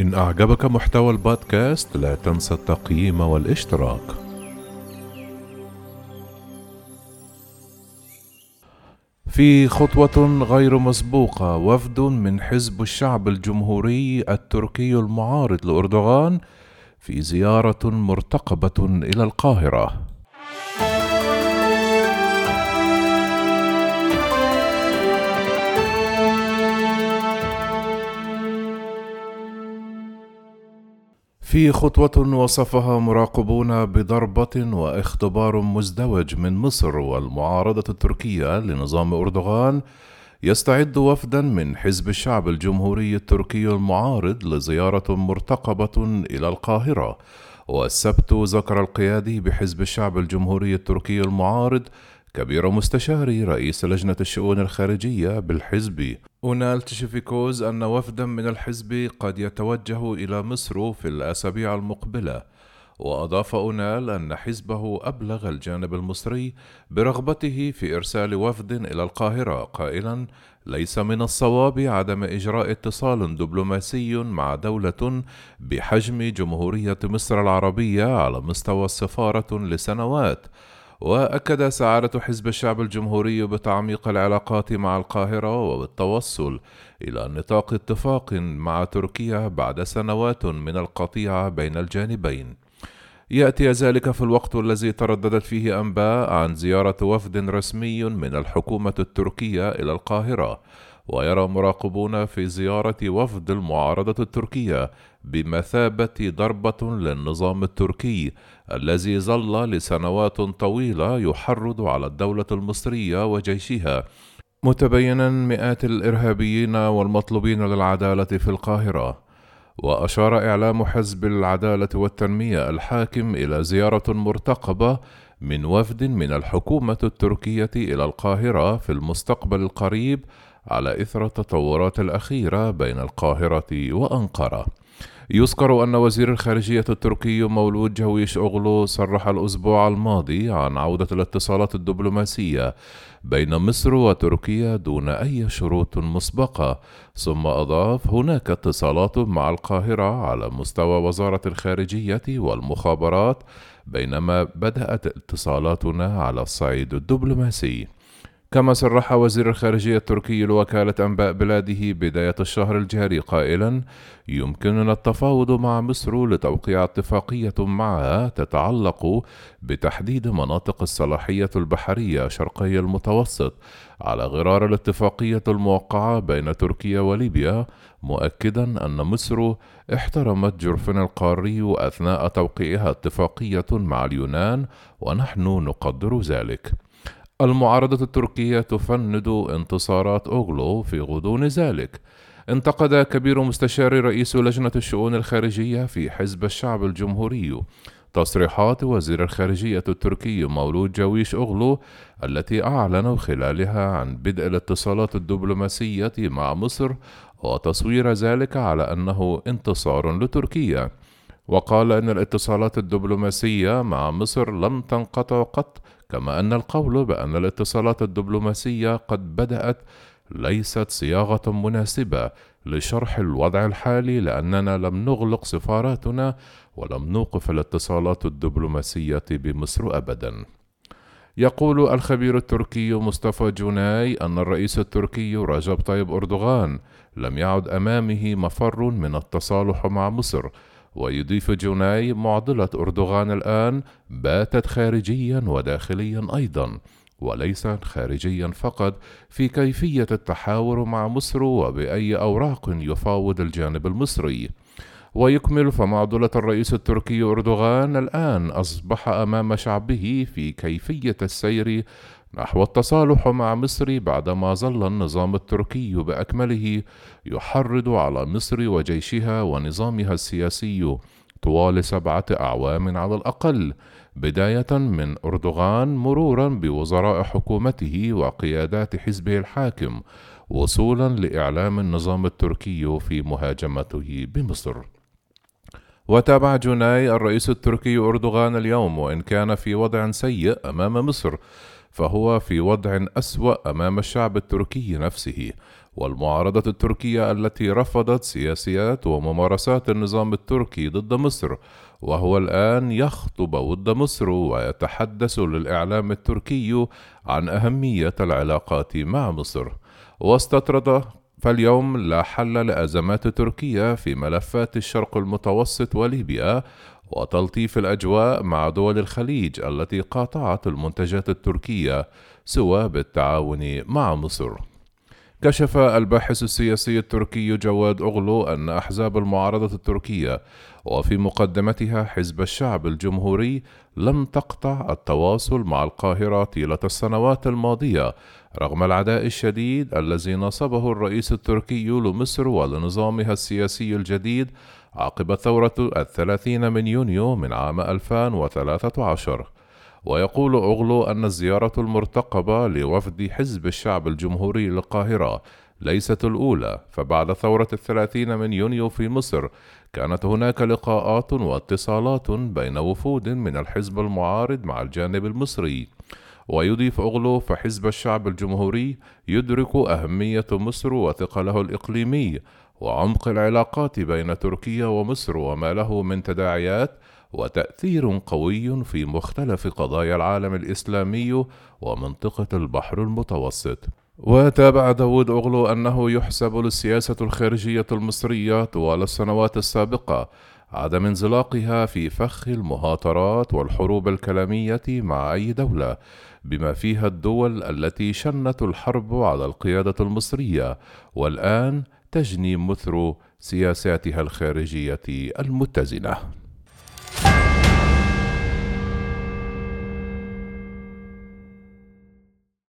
إن أعجبك محتوى البودكاست لا تنسى التقييم والاشتراك. في خطوة غير مسبوقة وفد من حزب الشعب الجمهوري التركي المعارض لأردوغان في زيارة مرتقبة إلى القاهرة. في خطوة وصفها مراقبون بضربة واختبار مزدوج من مصر والمعارضة التركية لنظام أردوغان يستعد وفدا من حزب الشعب الجمهوري التركي المعارض لزيارة مرتقبة إلى القاهرة. والسبت ذكر القيادي بحزب الشعب الجمهوري التركي المعارض كبير مستشاري رئيس لجنة الشؤون الخارجية بالحزب. أونال تشيفيكوز أن وفدا من الحزب قد يتوجه إلى مصر في الأسابيع المقبلة وأضاف أونال أن حزبه أبلغ الجانب المصري برغبته في إرسال وفد إلى القاهرة قائلا ليس من الصواب عدم إجراء اتصال دبلوماسي مع دولة بحجم جمهورية مصر العربية على مستوى السفارة لسنوات وأكد سعادة حزب الشعب الجمهوري بتعميق العلاقات مع القاهرة وبالتوصل إلى نطاق اتفاق مع تركيا بعد سنوات من القطيعه بين الجانبين. يأتي ذلك في الوقت الذي ترددت فيه أنباء عن زيارة وفد رسمي من الحكومة التركية إلى القاهرة. ويرى مراقبون في زيارة وفد المعارضة التركية بمثابة ضربة للنظام التركي الذي ظل لسنوات طويلة يحرض على الدولة المصرية وجيشها. متبينا مئات الإرهابيين والمطلوبين للعدالة في القاهرة. وأشار إعلام حزب العدالة والتنمية الحاكم إلى زيارة مرتقبة من وفد من الحكومة التركية إلى القاهرة في المستقبل القريب على إثر التطورات الأخيرة بين القاهرة وأنقرة. يذكر أن وزير الخارجية التركي مولود جويش أغلو صرح الأسبوع الماضي عن عودة الاتصالات الدبلوماسية بين مصر وتركيا دون أي شروط مسبقة، ثم أضاف: هناك اتصالات مع القاهرة على مستوى وزارة الخارجية والمخابرات، بينما بدأت اتصالاتنا على الصعيد الدبلوماسي. كما صرح وزير الخارجية التركي لوكالة أنباء بلاده بداية الشهر الجاري قائلا يمكننا التفاوض مع مصر لتوقيع اتفاقية معها تتعلق بتحديد مناطق الصلاحية البحرية شرقي المتوسط. على غرار الاتفاقية الموقعة بين تركيا وليبيا مؤكدا أن مصر احترمت جرفنا القاري أثناء توقيعها اتفاقية مع اليونان ونحن نقدر ذلك. المعارضة التركية تفند انتصارات أوغلو في غضون ذلك. انتقد كبير مستشار رئيس لجنة الشؤون الخارجية في حزب الشعب الجمهوري تصريحات وزير الخارجية التركي مولود جويش أوغلو التي أعلنوا خلالها عن بدء الاتصالات الدبلوماسية مع مصر وتصوير ذلك على أنه انتصار لتركيا. وقال إن الاتصالات الدبلوماسية مع مصر لم تنقطع قط كما أن القول بأن الاتصالات الدبلوماسية قد بدأت ليست صياغة مناسبة لشرح الوضع الحالي لأننا لم نغلق سفاراتنا ولم نوقف الاتصالات الدبلوماسية بمصر أبدا. يقول الخبير التركي مصطفى جوناي أن الرئيس التركي رجب طيب أردوغان لم يعد أمامه مفر من التصالح مع مصر ويضيف جوناي معضلة أردوغان الآن باتت خارجيا وداخليا أيضا وليس خارجيا فقط في كيفية التحاور مع مصر وبأي أوراق يفاوض الجانب المصري. ويكمل فمعضلة الرئيس التركي أردوغان الآن أصبح أمام شعبه في كيفية السير نحو التصالح مع مصر بعدما ظل النظام التركي بأكمله يحرض على مصر وجيشها ونظامها السياسي طوال سبعة أعوام على الأقل بداية من أردوغان مرورا بوزراء حكومته وقيادات حزبه الحاكم وصولا لإعلام النظام التركي في مهاجمته بمصر. وتابع جوناي الرئيس التركي أردوغان اليوم وإن كان في وضع سيء أمام مصر فهو في وضع أسوأ أمام الشعب التركي نفسه والمعارضة التركية التي رفضت سياسيات وممارسات النظام التركي ضد مصر وهو الآن يخطب ود مصر ويتحدث للإعلام التركي عن أهمية العلاقات مع مصر. واستطرد فاليوم لا حل لأزمات تركيا في ملفات الشرق المتوسط وليبيا وتلطيف الأجواء مع دول الخليج التي قاطعت المنتجات التركية سوى بالتعاون مع مصر. كشف الباحث السياسي التركي جواد أغلو أن أحزاب المعارضة التركية وفي مقدمتها حزب الشعب الجمهوري لم تقطع التواصل مع القاهرة طيلة السنوات الماضية رغم العداء الشديد الذي نصبه الرئيس التركي لمصر ولنظامها السياسي الجديد عقب ثورة الثلاثين من يونيو من عام 2013 ويقول أغلو أن الزيارة المرتقبة لوفد حزب الشعب الجمهوري للقاهرة ليست الأولى فبعد ثورة الثلاثين من يونيو في مصر كانت هناك لقاءات واتصالات بين وفود من الحزب المعارض مع الجانب المصري. ويضيف أغلو فحزب الشعب الجمهوري يدرك أهمية مصر وثقله الإقليمي وعمق العلاقات بين تركيا ومصر وما له من تداعيات وتأثير قوي في مختلف قضايا العالم الإسلامي ومنطقة البحر المتوسط. وتابع داود أغلو أنه يحسب للسياسة الخارجية المصرية طوال السنوات السابقة عدم انزلاقها في فخ المهاترات والحروب الكلامية مع أي دولة بما فيها الدول التي شنت الحرب على القيادة المصرية والآن تجني مثل سياساتها الخارجية المتزنة.